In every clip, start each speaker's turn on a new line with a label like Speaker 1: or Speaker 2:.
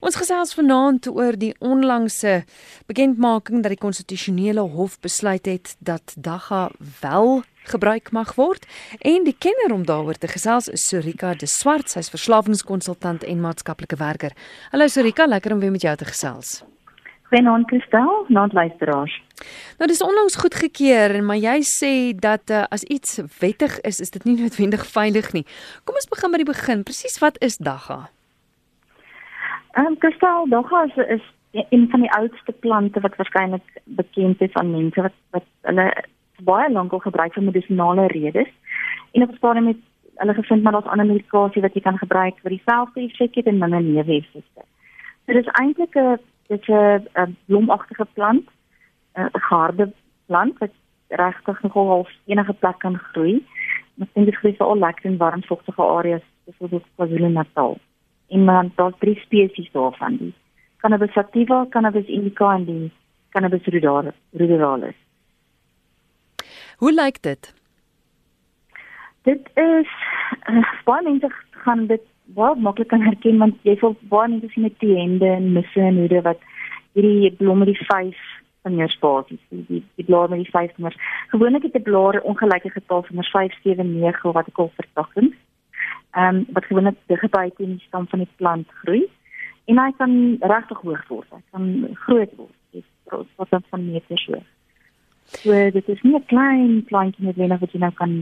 Speaker 1: Ons gesels vanaand oor die onlangse bekendmaking dat die konstitusionele hof besluit het dat dagga wel gebruik mag word en die kenner om daaroor te gesels is Sorika de Swart, sy's verslawingskonsultant en maatskaplike werker. Hallo Sorika, lekker om weer met jou te gesels.
Speaker 2: Goeienaand Kristel, naand luisteraars.
Speaker 1: Nou dis onlangs goedgekeur en maar jy sê dat uh, as iets wettig is, is dit nie noodwendig veilig nie. Kom ons begin by die begin. Presies wat is dagga?
Speaker 2: Ehm um, kristal dogga is, is een van die oudste plante wat waarskynlik bekend is aan mense wat wat hulle baie lank al gebruik vir medisonale redes. En op stadium het hulle gevind maar daar's ander medikasie wat jy kan gebruik vir dieselfde effek het en minder neeweffekte. So dis eintlik 'n dit 'n blomagtige plant, 'n harde plant wat regtig nogal half enige plek kan groei. Ek dink dit groei veral lekker in warm vochtige areas, soos KwaZulu-Natal en dan daar's drie spesies daarvan die cannabis sativa, cannabis indica en die cannabis ruderalis.
Speaker 1: Hoe lyk dit?
Speaker 2: Dit is uh, baie mense gaan dit baie maklik kan herken want jy voel baie mense sien met die hande en misse en hoede wat hierdie blomme die vyf vingers basies die die, die blare met die vyf vingers. Gewoonlik het 'n blaar ongelyke getal vingers 5, 7, 9 wat ek al vertagings ehm um, wat gewoonlik digby teen die stam van die plant groei en hy kan regtig hoog word. Hy kan groot word. Dit is wat dan van meters hoog. So dit is nie 'n klein plantjie met wenner wat jy nou kan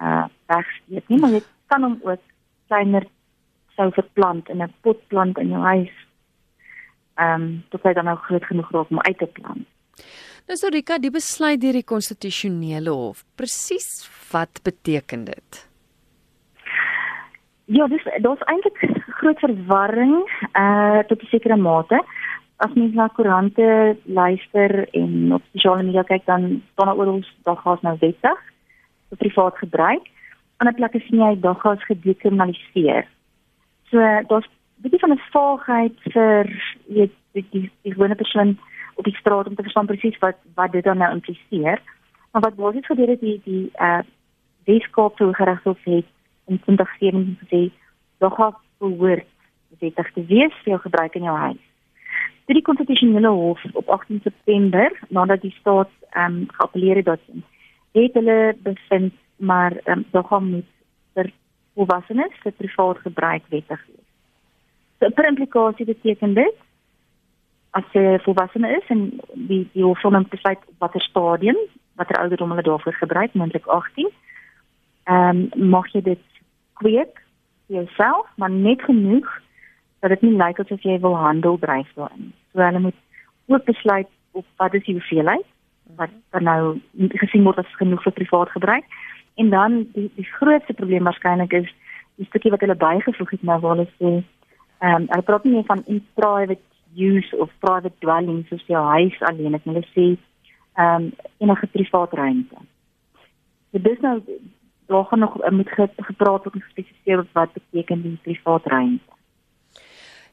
Speaker 2: uh wegsteek nie, maar jy kan hom ook kleiner sou verplant in 'n potplant in jou huis. Ehm um, tot hy dan nou groot genoeg raak om uit te plant.
Speaker 1: Nou so Rika, die besluit deur die konstitusionele hof. Presies wat beteken dit?
Speaker 2: Ja, dis daar's eintlik groot verwarring uh tot 'n sekere mate. As mens na koerante luister en op sosiale media kyk dan staan daar oral daggas nou wettig vir privaat gebruik. Ander plekke sien jy daggas gedekriminaliseer. So daar's bietjie van 'n vaagheid vir weet die die, die gewone persoon op die straat om te verstaan presies wat wat dit dan nou impliseer. Maar wat basies gebeur het die die uh Weskaapse Hooggeregshof het in 2017 gesê dogga behoort wettig te wees vir jou gebruik in jou huis. Toe die konstitusionele hof op 18 September nadat die staat ehm um, geappeleer het dat het hulle bevind maar ehm um, dogga moet vir volwassenes vir privaat gebruik wettig wees. So per implikasie beteken dit as jy volwassene is en die die hof van besluit watter stadium watter ouderdom hulle daarvoor gebruik, moontlik 18. Ehm um, mag jy dit kweek jouself, maar net genoeg dat dit nie lyk asof jy wil handel dryf daarin. So hulle moet ook besluit op wat is die hoeveelheid wat dan nou gesien word as genoeg vir privaat gebruik. En dan die die grootste probleem waarskynlik is die stukkie wat hulle bygevoeg het nou waar hulle sê ehm um, hulle praat nie van in private use of private dwelling soos jou huis alleen het hulle sê ehm um, enige privaat ruimte. Dit is nou daar gaan nog moet gepraat word en gespesifiseer wat beteken die privaat ruimte.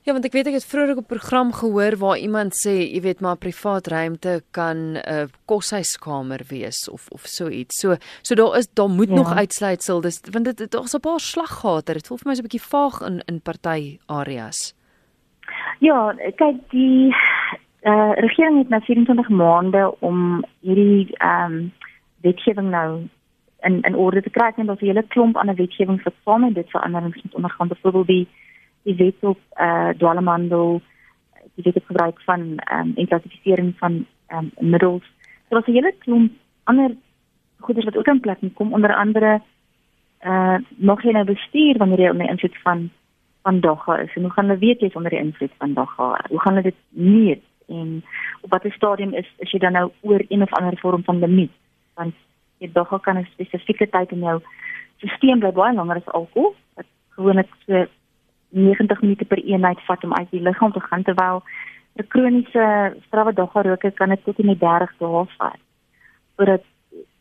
Speaker 1: Ja, want ek weet ek het vroeër op 'n program gehoor waar iemand sê, jy weet maar privaat ruimte kan 'n uh, koshuiskamer wees of of so iets. So so daar is daar moet ja. nog uitsluitsel. Dis want dit daar's 'n paar slaggate. Dit voel vir my so 'n bietjie vaag in in party areas.
Speaker 2: Ja, kyk die eh uh, regering het nou 24 maande om hierdie ehm um, wetgewing nou in in orde te kry en daar's 'n hele klomp ander wetgewing wat saam met dit veranderings moet ondergaan. Byvoorbeeld die die wet op eh uh, dwalmhandel die wet op gebruik van ehm um, en klassifisering van ehm um, middels. So daar's 'n hele klomp ander goeders wat ook in plek moet kom. Onder andere eh uh, mag jy nou bestuur wanneer jy onder invloed van van dogga is? En hoe gaan hulle weet jy is onder die invloed van dogga hoe gaan hulle dit meet? En op watter stadium is is jy dan nou oor een of ander vorm van limiet? Want jy dog kan 'n spesifieke tyd in jou stelsel bly baie langer as alkohol wat gewoonlik so 90 minute per eenheid vat om uit die liggaam te gaan terwyl 'n kroniese strawwe dogga roker kan dit tot in die 30 dae vat voordat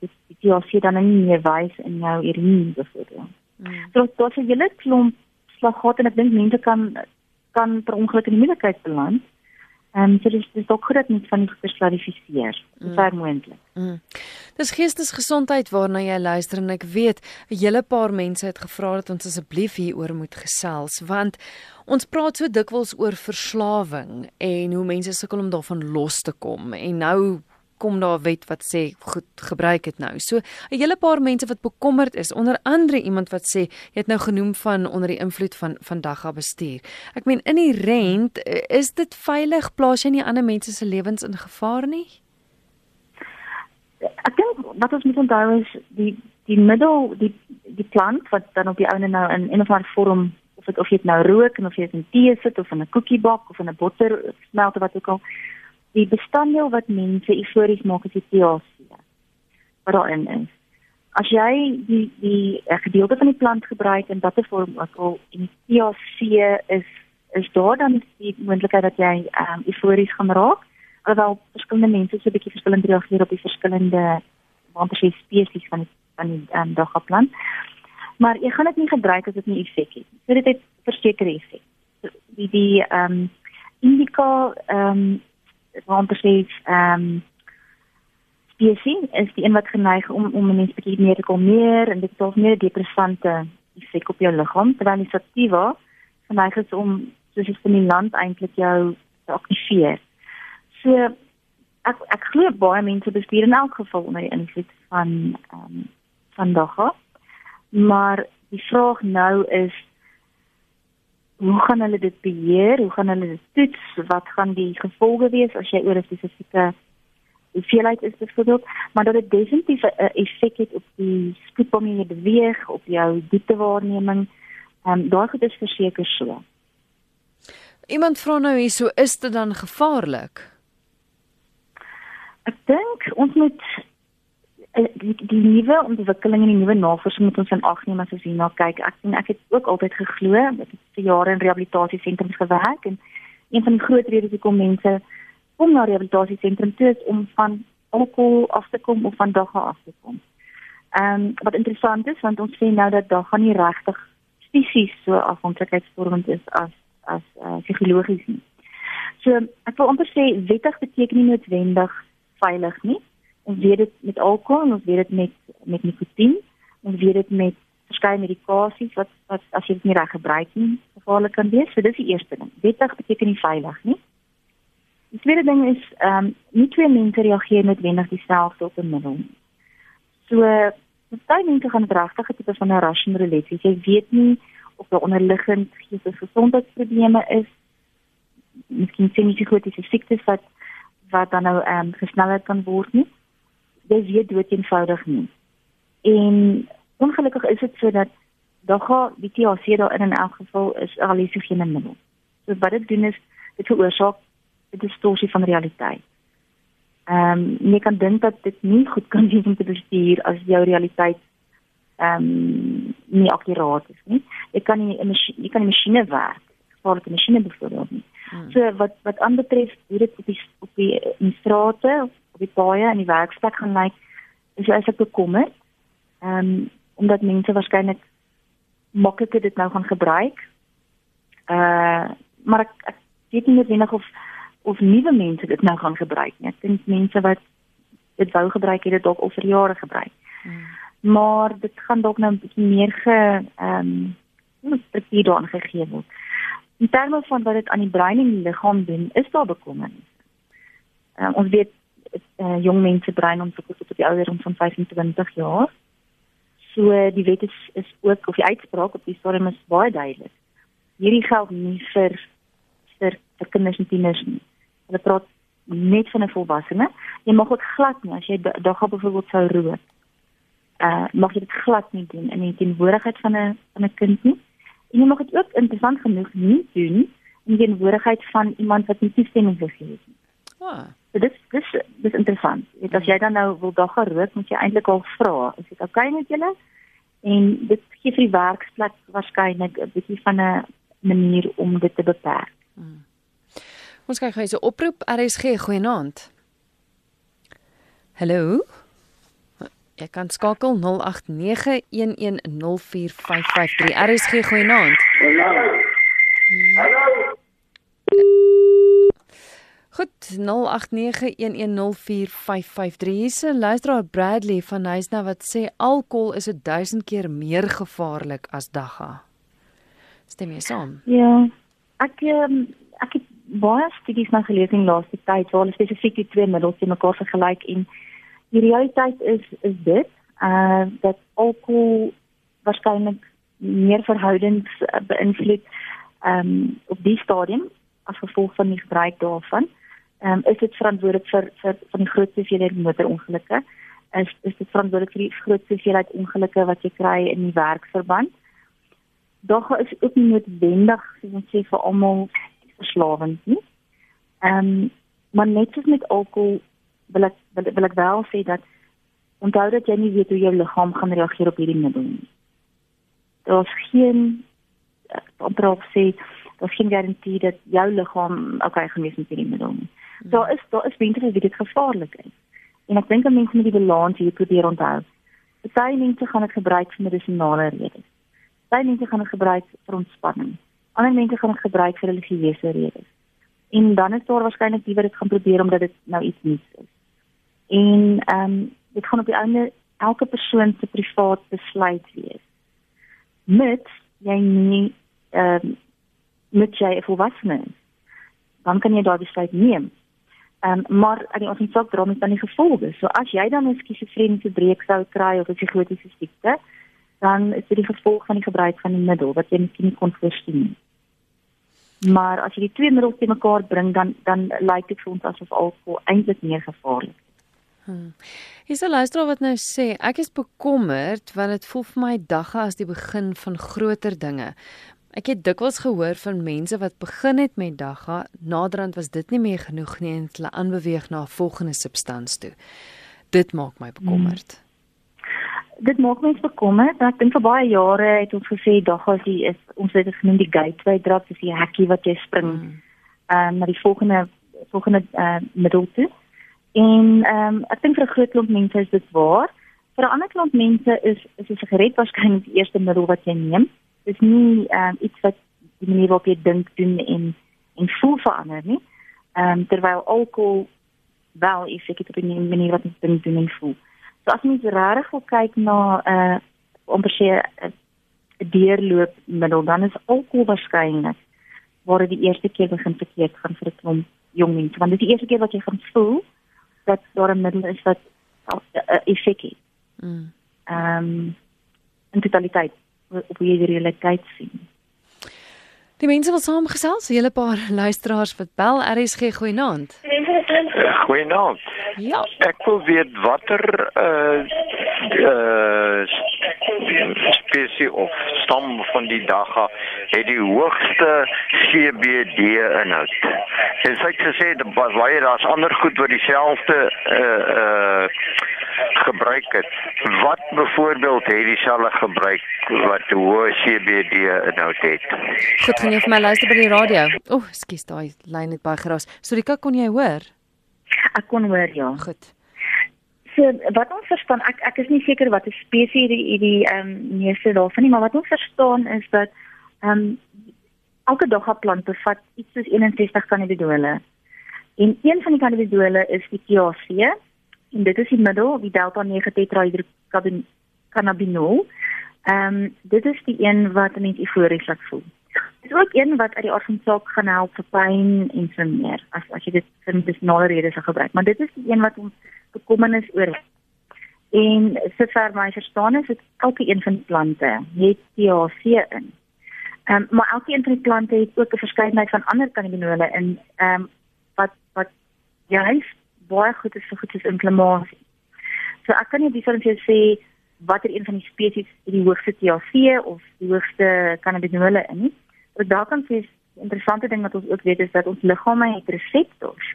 Speaker 2: dit die osie dan nie meer wys in jou urine byvoorbeeld. Mm. So dit is 'n hele klomp slaggate en ek dink mense kan kan per ongeluk in die moeilikheid beland Ehm um, so dis dis dalk goed dat mens van die geklarifiseer, so ver moontlik. Mm.
Speaker 1: Dis geestesgesondheid waarna jy luister en ek weet 'n hele paar mense het gevra dat ons asseblief hieroor moet gesels want ons praat so dikwels oor verslawing en hoe mense sukkel om daarvan los te kom en nou kom daar 'n wet wat sê goed gebruik dit nou. So 'n hele paar mense wat bekommerd is, onder andere iemand wat sê jy het nou genoem van onder die invloed van vandag af bestuur. Ek meen in die rent is dit veilig plaas jy nie ander mense se lewens in gevaar nie?
Speaker 2: Ek dink wat ons moet onthou is die die middel die die plant wat dan op die ouene nou in een of ander vorm of dit of jy dit nou rook en of jy dit in tee sit of in 'n koekiebak of in 'n botter smelter wat ook al die bestanddeel wat mense eufories maak is die THC wat daarin is. As jy die die uh, gedeelte van die plant gebruik in watter vorm ook al en THC is is daar dan die moontlikheid dat jy um, eufories gaan raak. Alhoewel verskillende mense so 'n bietjie verskillend reageer op die verskillende watter spesies van die, van die um, ehm, dagaplant. Maar jy gaan dit nie gebruik as dit nie effek het. So dit het versekerde effek. Die die ehm um, indica ehm um, waarom presies ehm um, spesies is die een wat geneig om om 'n mens bietjie meer te kalmeer en dit het meer depressante effek op jou liggaam terwyl die sativa geneig is om soos 'n stimulant eintlik jou te aktiveer. So ek ek glo baie mense bestuur in elk geval onder die invloed van ehm um, van dagga. Maar die vraag nou is hoe gaan hulle dit beheer? Hoe gaan hulle dit toets? Wat gaan die gevolge wees as jy oor 'n spesifieke hoeveelheid is byvoorbeeld, maar dat dit definitief 'n effek het op die spoed waarmee jy beweeg, op jou dieptewaarneming. Ehm um, daar het dit verseker so.
Speaker 1: Iemand vra nou hierso, is dit dan gevaarlik?
Speaker 2: Ek dink ons moet die, die nuwe ontwikkelinge en die nuwe navorsing moet ons in ag neem as ons hierna kyk. Ek sien ek het ook altyd geglo, ek het vir jare in rehabilitasiesentrums gewerk en een van die groot redes hoekom mense kom na rehabilitasiesentrums toe is om van alkohol af te kom of van dagga af te kom. Ehm um, wat interessant is want ons sien nou dat dagga nie regtig fisies so afhanklikheidsvormend is as as uh, psigologies nie. So ek wil amper sê wettig beteken nie noodwendig veilig nie Ons weet dit met alkohol, ons weet dit met met nikotien, ons weet dit met verskeie medikasies wat wat as jy dit nie reg gebruik nie, gevaarlik kan wees. So dis die eerste ding. Wettig beteken nie veilig nie. Die tweede ding is ehm um, nie twee mense reageer noodwendig dieselfde op 'n middel nie. So baie mense gaan regtig 'n tipe van 'n Russian roulette. Jy weet nie of daar onderliggend geestesgesondheidsprobleme is. Miskien sien jy goed dis siektes wat wat dan nou ehm um, gesneller kan word nie jy weet dood eenvoudig nie. En ongelukkig is dit so dat daar gaan die THC daar in elk geval is hallusinogene middel. So wat dit doen is dit veroorsaak 'n distorsie van realiteit. Ehm um, jy kan dink dat dit nie goed kan wees om te bestuur as jou realiteit ehm um, nie akkuraat is nie. Jy kan nie 'n masjien jy kan 'n masjiene werk, gevaarlike masjiene byvoorbeeld nie. Hmm. So wat wat aanbetref hoe dit op die op die in strate op die paaie en die werksplek gaan lyk, is jy eintlik bekommerd. Ehm um, omdat mense waarskynlik makliker dit nou gaan gebruik. Uh maar ek, ek weet nie noodwendig of of nuwe mense dit nou gaan gebruik nie. Ek dink mense wat dit wou gebruik het dit dalk al vir jare gebruik. Hmm. Maar dit gaan dalk nou 'n bietjie meer ge ehm um, struktuur daarin gegee word. In terme van wat dit aan die brein en die liggaam doen, is daar bekommernis. Uh, ons weet uh, jong mense brein ontwikkel tot op die ouderdom van 25 jaar. So die wet is is ook of die uitspraak op die stadium is baie duidelik. Hierdie geld nie vir vir vir kinders en tieners nie. Hulle praat net van 'n volwassene. Jy mag dit glad nie as jy daar gaan byvoorbeeld sou rook. Uh mag jy dit glad nie doen in die teenwoordigheid van 'n van 'n kind nie. En jy mag dit ook interessant genoeg nie doen in die teenwoordigheid van iemand wat nie toestemming gegee het nie. Ah. So dis dis dis interessant. Dit as jy dan nou wil dag gerook, moet jy eintlik al vra, is dit oukei okay met julle? En dit gee vir die werksplek waarskynlik 'n bietjie van 'n manier om dit te beperk. Hmm.
Speaker 1: Ons kyk gou 'n oproep RSG goeienaand. Hallo. Jy kan skakel 0891104553 RSG goeienaand. Hallo. Hallo. Goed, 0891104553. Se luisteraar Bradley van Huisna wat sê alkohol is 1000 keer meer gevaarlik as dagga. Stem jy saam?
Speaker 2: Ja. Ek um, ek het baie studies na gelees in laaste tyd waar hulle spesifiek die twee middels te mekaar vergelyk en die realiteit is is dit uh dat alkohol waarskynlik meer verhoudings uh, beïnvloed um op die stadium as gevolg van die gebruik daarvan. Um, is dit verantwoordelik vir vir van die groot hoeveelheid motorongelukke? Is is dit verantwoordelik vir die groot hoeveelheid ongelukke wat jy kry in die werksverband? Dog is ook nie noodwendig, soos ons sê vir almal verslawend nie. Ehm um, maar net soos met alkohol wil ek wil, wil ek wel sê dat onthou dat jy nie weet hoe jou liggaam gaan reageer op hierdie middel nie. Daar's geen opdrag sê daar's geen garantie dat jou liggaam okay gaan wees met hierdie middel. Hmm. Daar is daar is mense wat dit gevaarlik is. En ek dink mense moet die balans hier probeer onthou. Party mense gaan dit gebruik vir medisonale redes. Party mense gaan dit gebruik vir ontspanning ander mense gaan dit gebruik vir religieuse redes. En dan is daar waarskynlik die wat dit gaan probeer omdat dit nou iets nuuts is. En ehm um, dit gaan op die einde elke persoon se privaat besluit wees. Met jy nie ehm um, met jy if wat mens dan kan jy daai besluit neem. Ehm um, maar aan die ons sak dra met dan die gevolge. So as jy dan 'n skizofreniese breek sou kry of 'n psigotiese siekte, dan is dit die gevolg van die gebruik van die middel wat jy miskien nie kon voorsien nie. Maar as jy die twee middels te mekaar bring dan dan lyk dit vir ons asof alkohol eintlik meer gevaarlik is.
Speaker 1: Hmm. Hier's 'n luisteraar wat nou sê ek is bekommerd want dit voel vir my dagga as die begin van groter dinge. Ek het dikwels gehoor van mense wat begin het met dagga, naderhand was dit nie meer genoeg nie en hulle aanbeweeg na 'n volgende substans toe. Dit maak my bekommerd. Hmm
Speaker 2: dit maak my bekommerd. Ek dink vir baie jare het ons gesê daggas die is ons het dit genoem die gateway drop, dis die hekkie wat jy spring. Hmm. Ehm um, na die volgende volgende uh, middel toe. En ehm um, ek dink vir 'n groot klomp mense is dit waar. Vir 'n ander klomp mense is is 'n sigaret waarskynlik die eerste middel wat jy neem. Dis nie um, iets wat die manier waarop jy dink doen en en voel verander nie. Ehm um, terwyl alkohol wel effek het op die manier wat jy dink doen en voel. So as mens regtig wil kyk na 'n uh, amper sê 'n deurloopmiddel, dan is alkohol waarskynlik waar dit die eerste keer begin verkeerd gaan vir 'n klomp jong mense, want dit is die eerste keer wat jy gaan voel dat daar 'n middel is wat 'n uh, effek het. Mm. Ehm um, in totaliteit hoe jy die realiteit sien.
Speaker 1: Die mense wat saamgesels, 'n hele paar luisteraars wat bel RSG goeienaand.
Speaker 3: Goeienaand.
Speaker 1: Ja.
Speaker 3: Ek wil weet watter uh uh spesie of stam van die dagga het die hoogste CBD inhoud. En sy het gesê dat baie daar's ander goed wat dieselfde uh uh gebruik het. Wat byvoorbeeld het dieselfde gebruik wat die hoë CBD inhoud het?
Speaker 1: Goed, gaan jy vir my luister by die radio? O, oh, skus, daai lyn het baie geraas. Sorika, kon jy hoor?
Speaker 2: Ek kon hoor ja.
Speaker 1: Goed.
Speaker 2: So wat ons verstaan, ek ek is nie seker wat 'n spesies hierdie hierdie ehm um, meeste daarvan nie, maar wat ons verstaan is dat ehm um, elke dagga plant bevat iets soos 61 kannabidole. En een van die kannabidole is die THC en dit is die middel, die delta 9 tetrahydrocannabinol. Ehm um, dit is die een wat mense eufories laat voel. Dit is ook een wat uit die aard van saak gaan help vir pyn en so meer as as jy dit vir medisinale redes sou gebruik. Maar dit is die een wat ons bekommernis oor. En sover my verstaan is dit elke een van die plante het THC in. Ehm um, maar elke een van die plante het ook 'n verskeidenheid van ander kannabinole in ehm um, wat wat juist baie goed is vir goed soos inflammasie. So ek kan nie diferensieer sê watter een van die spesies het die hoogste THC of die hoogste kannabinole in nie. Wat daar kan sê, interessante ding wat ons ook weet is dat ons liggame het reseptors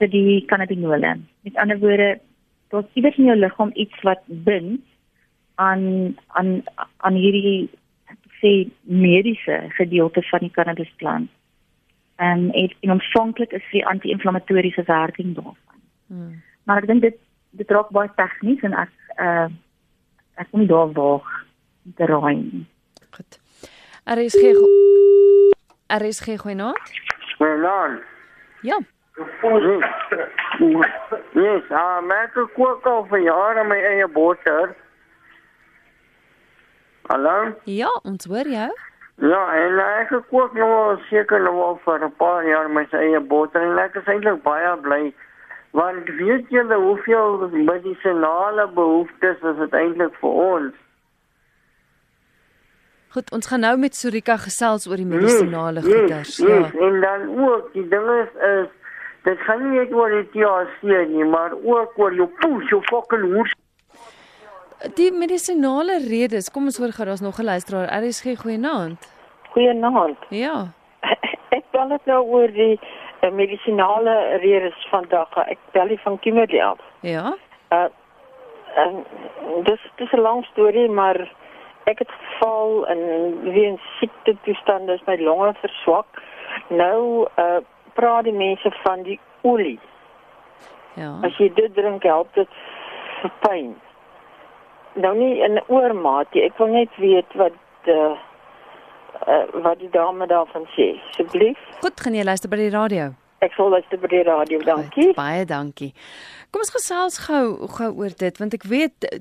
Speaker 2: vir die kannabinole. Met ander woorde, daar's iewers in jou liggaam iets wat bind aan aan aan hierdie sê mediese gedeelte van die cannabisplant. En dit is ontvanklik is vir anti-inflammatoriese werking daarvan. Hmm. Maar ek dink dit dit raak baie tegnies en ek uh ek kom nie daar waag te raai nie.
Speaker 1: Goed. RSG RSG goeienaand.
Speaker 4: Goeienaand.
Speaker 1: Ja.
Speaker 4: Yes, ah, maak ek kook al vir jare my eie botter. Hallo?
Speaker 1: Ja, ons hoor jou.
Speaker 4: Ja, en ek kook nou seker nou al vir 'n paar jaar my eie botter en ek is eintlik baie bly. Want weet jy hoeveel medisinale behoeftes is dit eintlik vir ons?
Speaker 1: Goed, ons gaan nou met Sorika gesels oor die medisinale
Speaker 4: yes,
Speaker 1: goeders.
Speaker 4: Yes,
Speaker 1: Ja.
Speaker 4: yes. En dan ook, die ding is is dit gaan nie net oor die THC nie, maar ook oor jou poes, jou fucking hoes.
Speaker 1: Die medisinale redes, kom ons hoor gou, daar's nog 'n luisteraar. RSG goeienaand.
Speaker 5: Goeienaand.
Speaker 1: Ja.
Speaker 5: Ek bel dit nou oor die medisinale redes vandag. Ek bel die van Kimberley af.
Speaker 1: Ja.
Speaker 5: Uh en dis dis 'n lang storie, maar ek het geval in weens siekte toestande is my longe verswak. Nou uh praat die mense van die olie.
Speaker 1: Ja.
Speaker 5: As jy dit drink, help dit vir pyn. Nou nie in oormaat nie. Ek wil net weet wat uh, uh wat die dame daarvan sê. Asseblief.
Speaker 1: Goed, gaan jy luister by die radio?
Speaker 5: Ek sal luister by die radio. Dankie.
Speaker 1: Goed, baie dankie. Kom ons gesels gou gou oor dit want ek weet eh,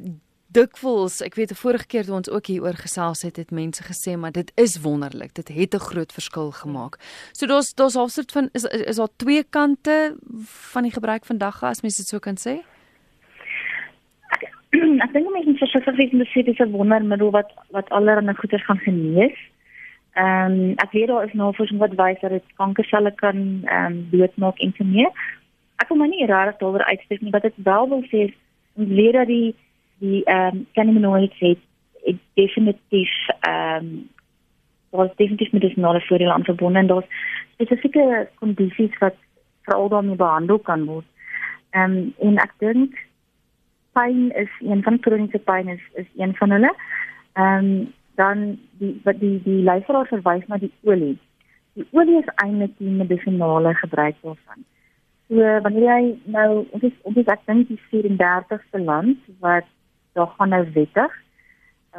Speaker 1: dikwels, ek weet die vorige keer toe ons ook hier oor gesels het, het mense gesê maar dit is wonderlik. Dit het 'n groot verskil gemaak. So daar's daar's half soort van is is daar twee kante van die gebruik van dagga as mens dit so kan sê?
Speaker 2: ek dink mense sê dis 'n wondermiddel wat wat allerlei goeie gaan genees. Ehm um, ek weet daar is navorsing wat wys dat dit kankerselle kan ehm um, doodmaak en so meer. Ek wil my nie regtig daaroor uitspreek nie, wat ek wel wil sê is ons leer dat die die ehm um, cannabinoids het, het definitief ehm um, was definitief medisinale voordele aan verbonden en daar's spesifieke kondisies wat veral daarmee behandel kan word. Ehm um, en ek dink pyn is een van kroniese pyn is is een van hulle. Ehm um, dan die wat die die luisteraar verwys na die olie. Die olie is eintlik die medisinale gebruik daarvan. So wanneer jy nou ons is ons is ek dink die 34ste land wat daar gaan nou wettig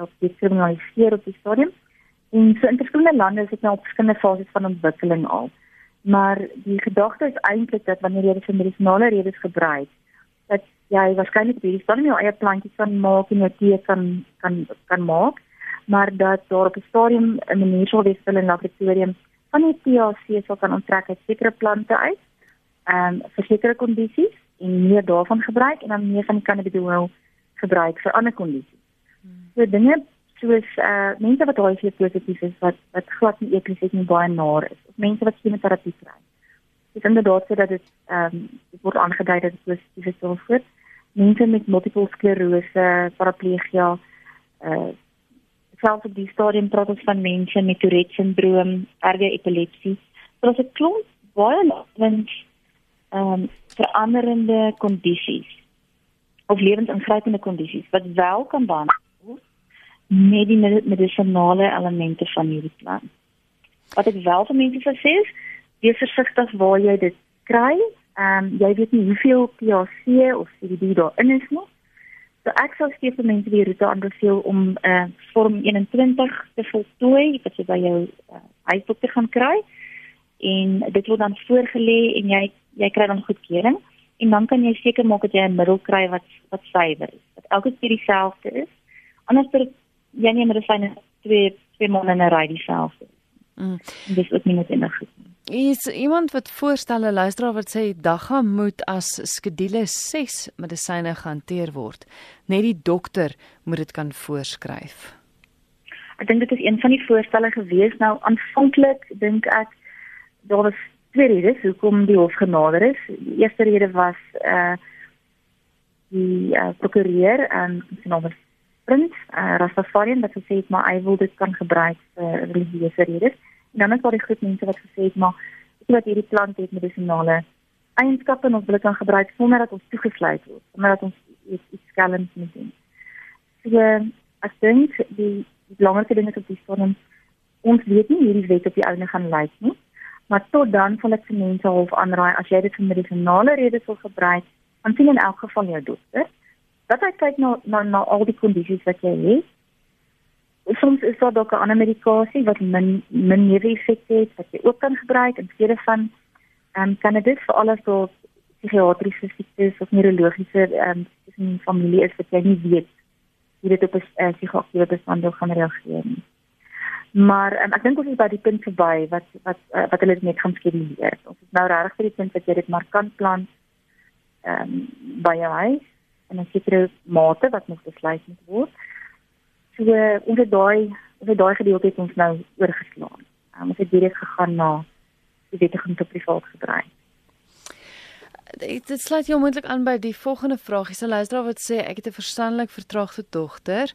Speaker 2: op die kriminaliseer op die stadium. En so in verskillende lande is dit nou op verskillende fases van ontwikkeling al. Maar die gedagte is eintlik dat wanneer jy dit vir medisinale redes gebruik, dat jy waarskynlik hierdie stadium jou eie plantjies kan maak en jou tee kan kan kan maak, maar dat daar op 'n stadium 'n manier sou wees vir 'n laboratorium van die THC sal kan onttrek uit sekere plante uit, ehm um, vir sekere kondisies en meer daarvan gebruik en dan meer van die cannabidiol gebruik vir ander kondisies. So dinge soos eh uh, mense wat HIV positief is wat wat glad nie eetlik is nie baie naar is of mense wat chemoterapie kry. Dit is inderdaad so dat dit ehm um, dit word aangedui dat dit positief is daarvoor. Mense met multiple sklerose, paraplegia, eh uh, selfs op die stadium praat ons van mense met Tourette syndroom, erge epilepsie. So dit klink baie lewens ehm um, veranderende kondisies of lewensingrypende kondisies wat wel kan behandel met die medisinale elemente van hierdie plant. Wat ek wel vir mense sou sê is, wees versigtig waar jy dit kry. Ehm um, jy weet nie hoeveel THC of CBD daarin is nie. So ek sou steeds vir mense die roete aanbeveel om 'n uh, vorm 21 te voltooi wat jy by jou uh, huisdokter gaan kry en dit word dan voorgelê en jy jy kry dan goedkeuring en dan kan jy seker maak dat jy 'n middel kry wat wat suiwer is. Dat elke keer dieselfde is. Anders dan jy nie medisyne twee twee maande in 'n ry dieselfde.
Speaker 1: Mm.
Speaker 2: Dis ook nie noodwendig goed nie.
Speaker 1: Is iemand wat voorstel 'n luisteraar wat sê dagga moet as skedule 6 medisyne gehanteer word. Net die dokter moet dit kan voorskryf.
Speaker 2: Ek dink dit is een van die voorstelle gewees. Nou aanvanklik dink ek daar was twee redes hoekom die hof genader is. Die eerste rede was uh die uh, prokureur en sy naam is Prins uh, Rastafarian wat gesê het maar hy wil dit kan gebruik vir religieuse redes. Dan is daar die groep mense wat gesê het maar wat hierdie plant het medisinale eienskappe en ons wil dit kan gebruik sonder dat ons toegesluit word, sonder dat ons iets, iets skelms moet doen. So ek dink die die belangrike ding is op die stadium ons weet nie hierdie wet op die ouene gaan lyk nie. Maar tot dan sal ek vir mense half aanraai as jy dit vir medisinale redes wil gebruik, dan sien in elk geval jou dokter. Dat hy kyk na na na al die kondisies wat jy het. Soms is daar dalk 'n ander medikasie wat min min neeweffekte het wat jy ook kan gebruik in steede van ehm um, cannabis vir alles tot psigiatriese siektes of neurologiese ehm um, in die familie is wat jy nie weet hoe dit op 'n uh, psigoaktiewe bestanddeel gaan reageer nie. Maar um, ek dink ons is by die punt verby wat wat uh, wat hulle net gaan skeduleer. Ons is nou regtig by die punt dat jy dit maar kan plan ehm um, by jou huis en 'n sekere mate wat moet besluit moet word. So ons het daai ons het daai gedeelte het ons nou oorgeslaan. Um, ons het direk gegaan na die wettiging tot privaat gebruik.
Speaker 1: Dit sluit jou moontlik aan by die volgende vraag. Dis 'n luisteraar wat sê ek het 'n verstandelik vertraagde dogter.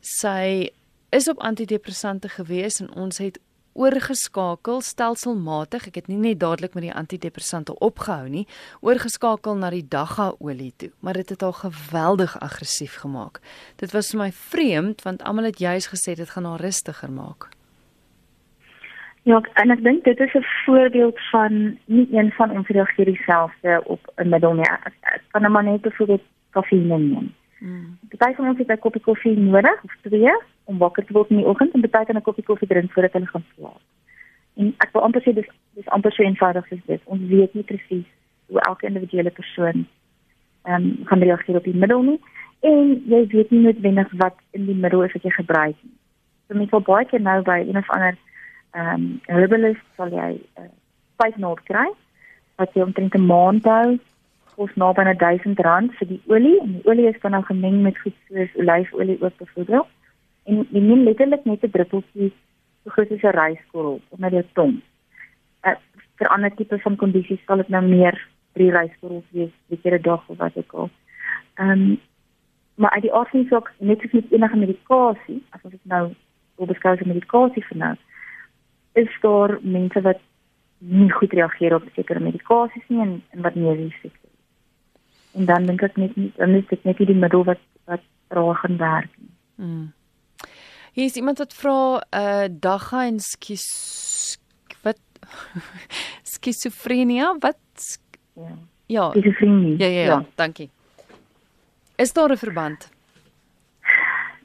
Speaker 1: Sy is op antidepressante gewees en ons het oorgeskakel stelselmatig. Ek het nie net dadelik met die antidepressante opgehou nie, oorgeskakel na die dagga olie toe, maar dit het haar geweldig aggressief gemaak. Dit was vir my vreemd want almal het juis gesê dit gaan haar rustiger maak.
Speaker 2: Ja, en ek dink dit is 'n voorbeeld van nie een van ons reageer dieselfde op 'n middel nie. Ek kan nou maar net byvoorbeeld koffie neem. Mm. Party van ons het 'n koppie koffie nodig of twee om wakker te word in die oggend en party kan 'n koppie koffie drink voordat hulle gaan slaap. En ek wil amper sê dis dis amper so eenvoudig as dit. Ons weet nie presies hoe elke individuele persoon ehm um, gaan reageer op die middel nie en jy weet nie noodwendig wat in die middel is wat jy gebruik nie. So mens wil baie keer nou by een of ander ehm um, herbalist sal jy uh, vyf noot kry wat jy omtrent 'n maand hou kos naby aan 1000 rand vir die olie en die olie is dan nou gemeng met goed soos olyfolie ook byvoorbeeld en jy neem letterlik net 'n druppeltjie so groot soos 'n ryskorrel onder jou tong. Uh, vir ander tipe van kondisies sal dit nou meer drie ryskorrels wees vir 'n dag of wat ook al. Ehm um, maar uit die aard van die saak net soos met enige medikasie, as ons dit nou wil beskou as medikasie vir nou, is daar mense wat nie goed reageer op sekere medikasies nie en, en wat risiko het. En dan dink ek net nie dan is dit net die middel wat wat traag gaan werk nie. Mm.
Speaker 1: Hier is iemand wat vra uh, dagga en skis wat skizofrenia wat
Speaker 2: ja. Ja. Skizofrenie.
Speaker 1: Ja, ja, ja, ja, dankie. Is daar 'n verband?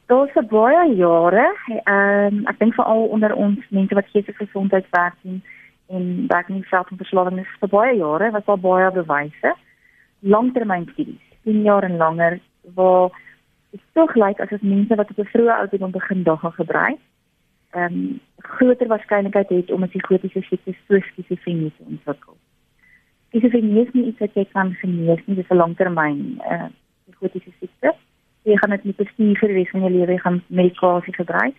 Speaker 2: Daar's baie jare, ehm um, ek dink veral onder ons mense wat geestelike gesondheid werk en en werk nie self in verslawing is vir baie jare, was daar baie bewyse. Langtermynstudies, 10 jaar en langer waar tog lyk asof mense wat op 'n vroeë ouderdom begin dagga gebruik, ehm um, groter waarskynlikheid het om 'n psigotiese siekte soos skizofrenie te ontwikkel. Skizofrenie is nie iets wat jy kan genees nie, dit is 'n langtermyn eh uh, psigotiese siekte jy gaan dit nie bestuur vir die res van jou lewe gaan medikasie gebruik.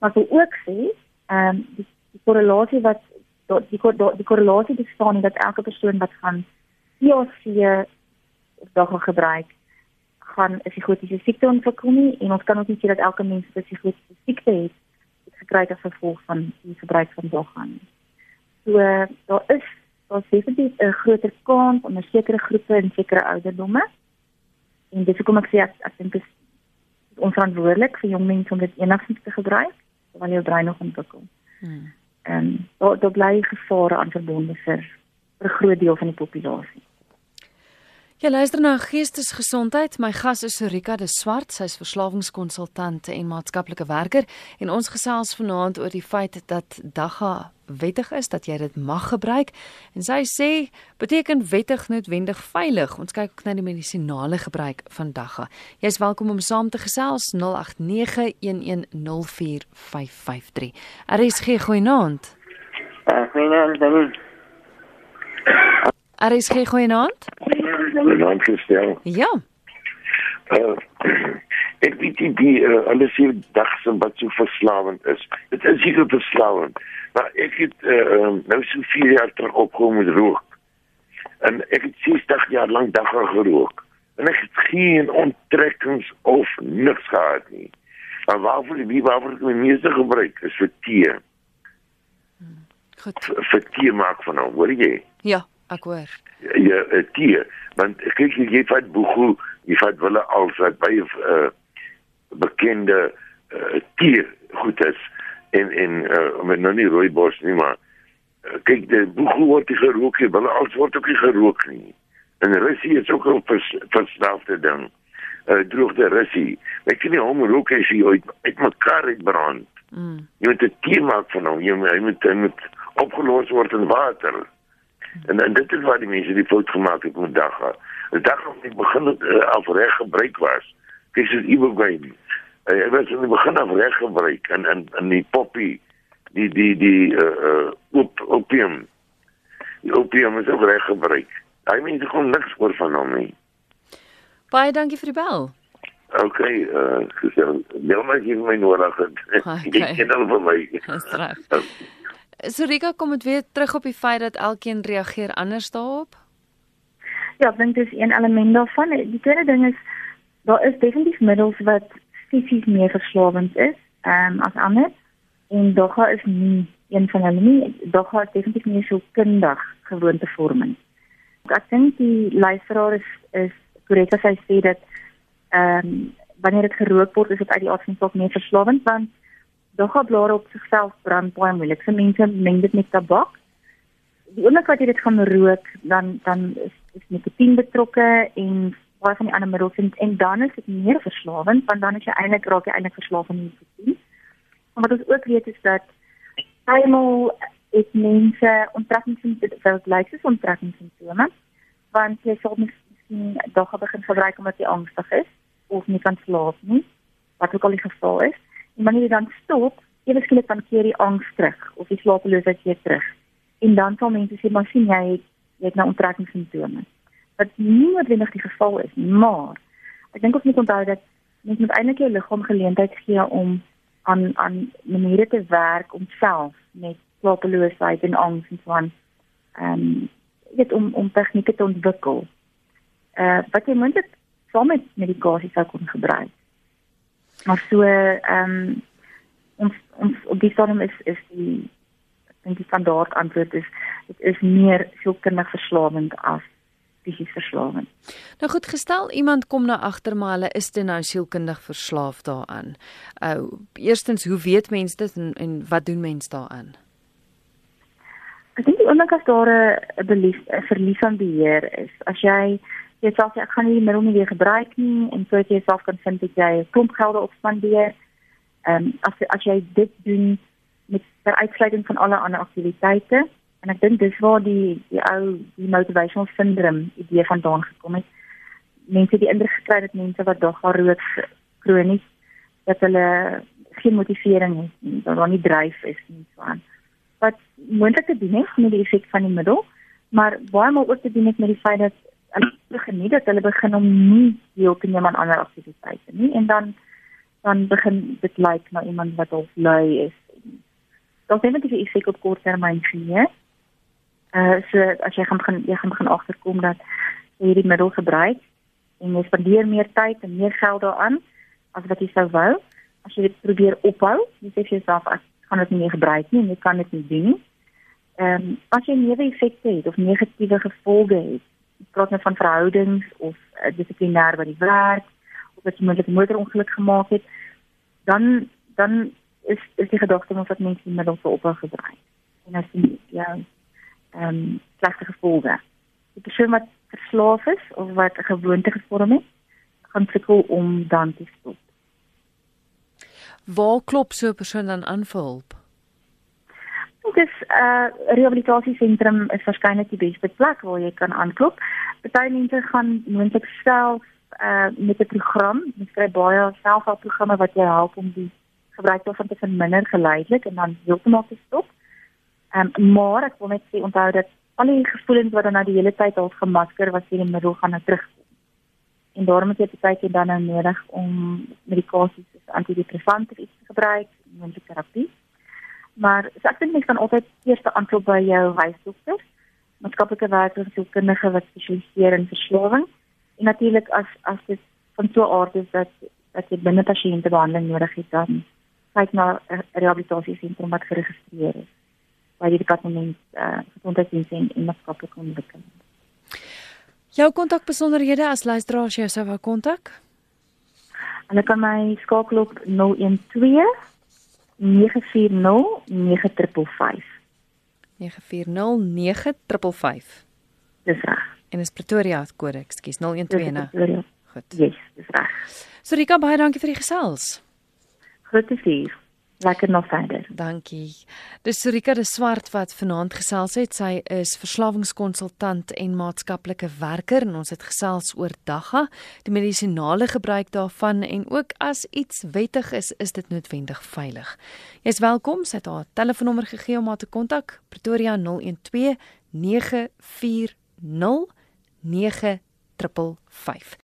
Speaker 2: Maar wil ook sê, ehm um, die, korrelasie wat die die, die korrelasie bestaan dat elke persoon wat gaan of dog gebruik gaan 'n psigotiese siekte ontwikkel nie en ons kan ook nie sê dat elke mens 'n psigotiese siekte het wat gekry het as gevolg van die gebruik van dog gaan. So daar is daar definitief 'n groter kans onder sekere groepe en sekere ouderdomme En dis hoekom ek sê ek, ek dink dit is onverantwoordelik vir jong mense om dit enigsins te gebruik terwyl jou brein nog ontwikkel. Hmm. En daar daar bly gevare aan verbonde vir 'n groot deel van die populasie.
Speaker 1: Ja, luister na geestesgesondheid. My gas is Rika de Swart. Sy's verslawingskonsultant en maatskaplike werker en ons gesels vanaand oor die feit dat dagga wettig is dat jy dit mag gebruik. En sy sê beteken wettig noodwendig veilig. Ons kyk ook na die medisinale gebruik van dagga. Jy's welkom om saam te gesels 0891104553. RSG goeienaand.
Speaker 4: Uh, goeienaand.
Speaker 1: RSG goeienaand.
Speaker 6: Goeienaand gestel.
Speaker 1: Ja.
Speaker 6: Uh, ek weet nie die uh, alles hier dagse wat so verslawend is. Dit is seker verslawend. Maar ek het uh, nou so 4 jaar terug opgekom met rook. En ek het 60 jaar lank dagga gerook. En ek het geen onttrekkings of niks gehad nie. Maar waarvoor wie waarvoor ek my meeste gebruik is vir tee. Goed. Vir tee maak van hom, hoor jy?
Speaker 1: Ja. Ek hoor.
Speaker 6: Ja, ja tee, want kyk jy jy vat boegu, jy vat wille als wat baie uh, bekende uh, tee goed is en en uh, met nou nie rooibos nie maar uh, kyk die boegu word gerook, wille als word ook nie gerook nie. En russie is ook 'n vers, verslaafde ding. Uh, droogte russie. Ek kan nie hom rook as hy uit uit mekaar uitbrand. Mm. Jy moet 'n tee maak van hom. Jy moet hy moet, hy moet opgelos word in water En en dit is waar die mense die fout gemaak het met dagga. Die dagga het begin het uh, al reg gebruik was. Kyk soos ibogaine. Hy uh, was in die begin af reg gebruik en in in die poppy die die die uh uh op opium. Die opium is ook reg gebruik. Hy mense kon niks oor van hom nie.
Speaker 1: Baie dankie vir die bel.
Speaker 6: OK, uh gesê, nou maar gee my nodig.
Speaker 1: Okay.
Speaker 6: Ek ken hom vir my.
Speaker 1: Dis reg. Sorika kom dit weer terug op die feit dat elkeen reageer anders daarop.
Speaker 2: Ja, ek dink dis een element daarvan. Die tweede ding is daar is definitief middels wat fisies meer verslawend is ehm um, as ander en dogga is nie een van hulle nie. Dogga is definitief nie so kundig gewoontevorming. Ek dink die luisteraar is is korrek as hy sê dat ehm um, wanneer dit gerook word is dit uit die aard van saak meer verslawend want dogga blare op sigself brand baie moeilik. So mense meng dit met tabak. Die oomblik wat jy dit gaan rook, dan dan is, is nikotien betrokke en baie van die ander middels en, en dan is dit meer verslawend want dan is jy eintlik raak jy eintlik verslaaf aan nikotien. Maar wat ons ook weet is dat eenmal het mense onttrekkingssimptome, lyk soos onttrekkingssimptome, want jy sal miskien dogga begin gebruik omdat jy angstig is of nie kan slaap nie, wat ook al die geval is. Wanneer jy dan stop, ewe skielik dan keer die angs terug of die slapeloosheid keer terug. En dan sal mense sê maar sien jy jy het nou onttrekkingssimptome. Wat nie noodwendig die geval is, maar ek dink ons moet onthou dat mens eintlik jou liggaam geleentheid gee om aan aan maniere te werk om self met slapeloosheid en angs en so aan ehm um, dit om om tegnieke te ontwikkel. Eh uh, wat jy moet saam met medikasie sou kon gebruik. Maar so ehm um, ons ons op die stadium is is die ek dink die standaard antwoord is dit is meer sielkundig verslawend as fisies verslawend.
Speaker 1: Nou goed gestel, iemand kom na agter maar hulle is te nou sielkundig verslaaf daaraan. Uh eerstens, hoe weet mense dit en, en wat doen mense daaraan?
Speaker 2: Ek dink die oomblik as daar 'n belief 'n verlies aan beheer is, as jy jy sê ek gaan nie die middel nie weer gebruik nie en so jy self kan vind dat jy 'n klomp gelde opspandeer. Ehm um, as as jy dit doen met ter uitsluiting van alle ander aktiwiteite en ek dink dis waar die die ou die motivational syndrome idee vandaan gekom het. Mense die indruk gekry dat mense wat dagga rook kronies dat hulle geen motivering het nie, dat daar nie dryf is nie so aan. Wat moontlik te doen het met die effek van die middel, maar baie maal ook te doen met die feit dat hulle geniet dat hulle begin om nie deel te neem aan ander aktiwiteite nie en dan dan begin dit lyk like na iemand wat al lui is. Dan sien dit die effek op kort termyn gee. Uh so as jy gaan begin jy gaan begin agterkom dat jy hierdie middel gebruik en jy spandeer meer tyd en meer geld daaraan as wat jy sou wou. As jy dit probeer ophou, jy sê vir jouself ek gaan dit nie meer gebruik nie en jy kan dit nie doen nie. Ehm um, as jy neeweffekte het of negatiewe gevolge het, praat net van verhoudings of uh, dissiplinêr by die werk of as moontlik 'n motorongeluk gemaak het, dan dan is is die gedagte om dat mense die middel sou ophou gebruik. En as jy ja ehm um, slegte gevolge. Die persoon wat verslaaf is of wat 'n gewoonte gevorm het, gaan sukkel om dan te stop.
Speaker 1: Waar klop so 'n persoon dan aan vir hulp?
Speaker 2: Dis 'n uh, rehabilitasiesentrum is waarskynlik die beste plek waar jy kan aanklop. Party mense gaan moontlik self uh, met 'n program, mens kry baie selfhelpprogramme wat jou help om die gebruik daarvan te verminder geleidelik en dan heeltemal te stop. Ehm um, maar ek wil net sê onthou dat al die gevoelens wat dan na die hele tyd al gemasker was hier in middel gaan nou terugkom. En daarom het jy baie keer dan nou nodig om medikasies soos antidepressante iets te gebruik, moontlik terapie. Maar so ek dink jy kan altyd eers aanklop by jou huisdokter, maatskaplike werker of sielkundige wat spesialiseer in verslawing. En natuurlik as as dit van so 'n aard is dat dat jy binne pasiënte behandeling nodig het dan kyk na 'n rehabilitasiesentrum wat geregistreer is by die departement eh uh, gesondheidsdienste en, en maatskaplike ontwikkeling.
Speaker 1: Jou kontakbesonderhede as luisteraar as jy sou wou kontak?
Speaker 2: Hulle kan my skakel op 012 940 9555.
Speaker 1: 940955.
Speaker 2: Dis reg.
Speaker 1: En is Pretoria kode, ekskuus 012 nou. Goed.
Speaker 2: Yes, dis reg.
Speaker 1: Sorika, baie dankie vir die gesels.
Speaker 2: Groete vir. Lekker nog verder.
Speaker 1: Dankie. Dis Rika de Swart wat vanaand gesels het. Sy is verslawingskonsultant en maatskaplike werker en ons het gesels oor dagga, die medisinale gebruik daarvan en ook as iets wettig is, is dit noodwendig veilig. Jy's welkom. Sy het haar telefoonnommer gegee om haar te kontak. Pretoria 012 940 9555.